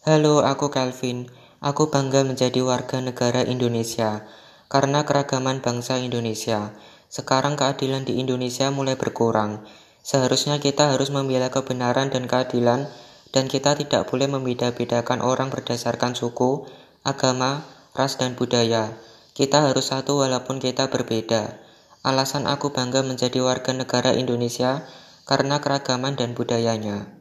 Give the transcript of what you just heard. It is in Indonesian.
Halo, aku Calvin. Aku bangga menjadi warga negara Indonesia karena keragaman bangsa Indonesia. Sekarang keadilan di Indonesia mulai berkurang. Seharusnya kita harus membela kebenaran dan keadilan dan kita tidak boleh membeda-bedakan orang berdasarkan suku, agama, ras dan budaya. Kita harus satu walaupun kita berbeda. Alasan aku bangga menjadi warga negara Indonesia karena keragaman dan budayanya.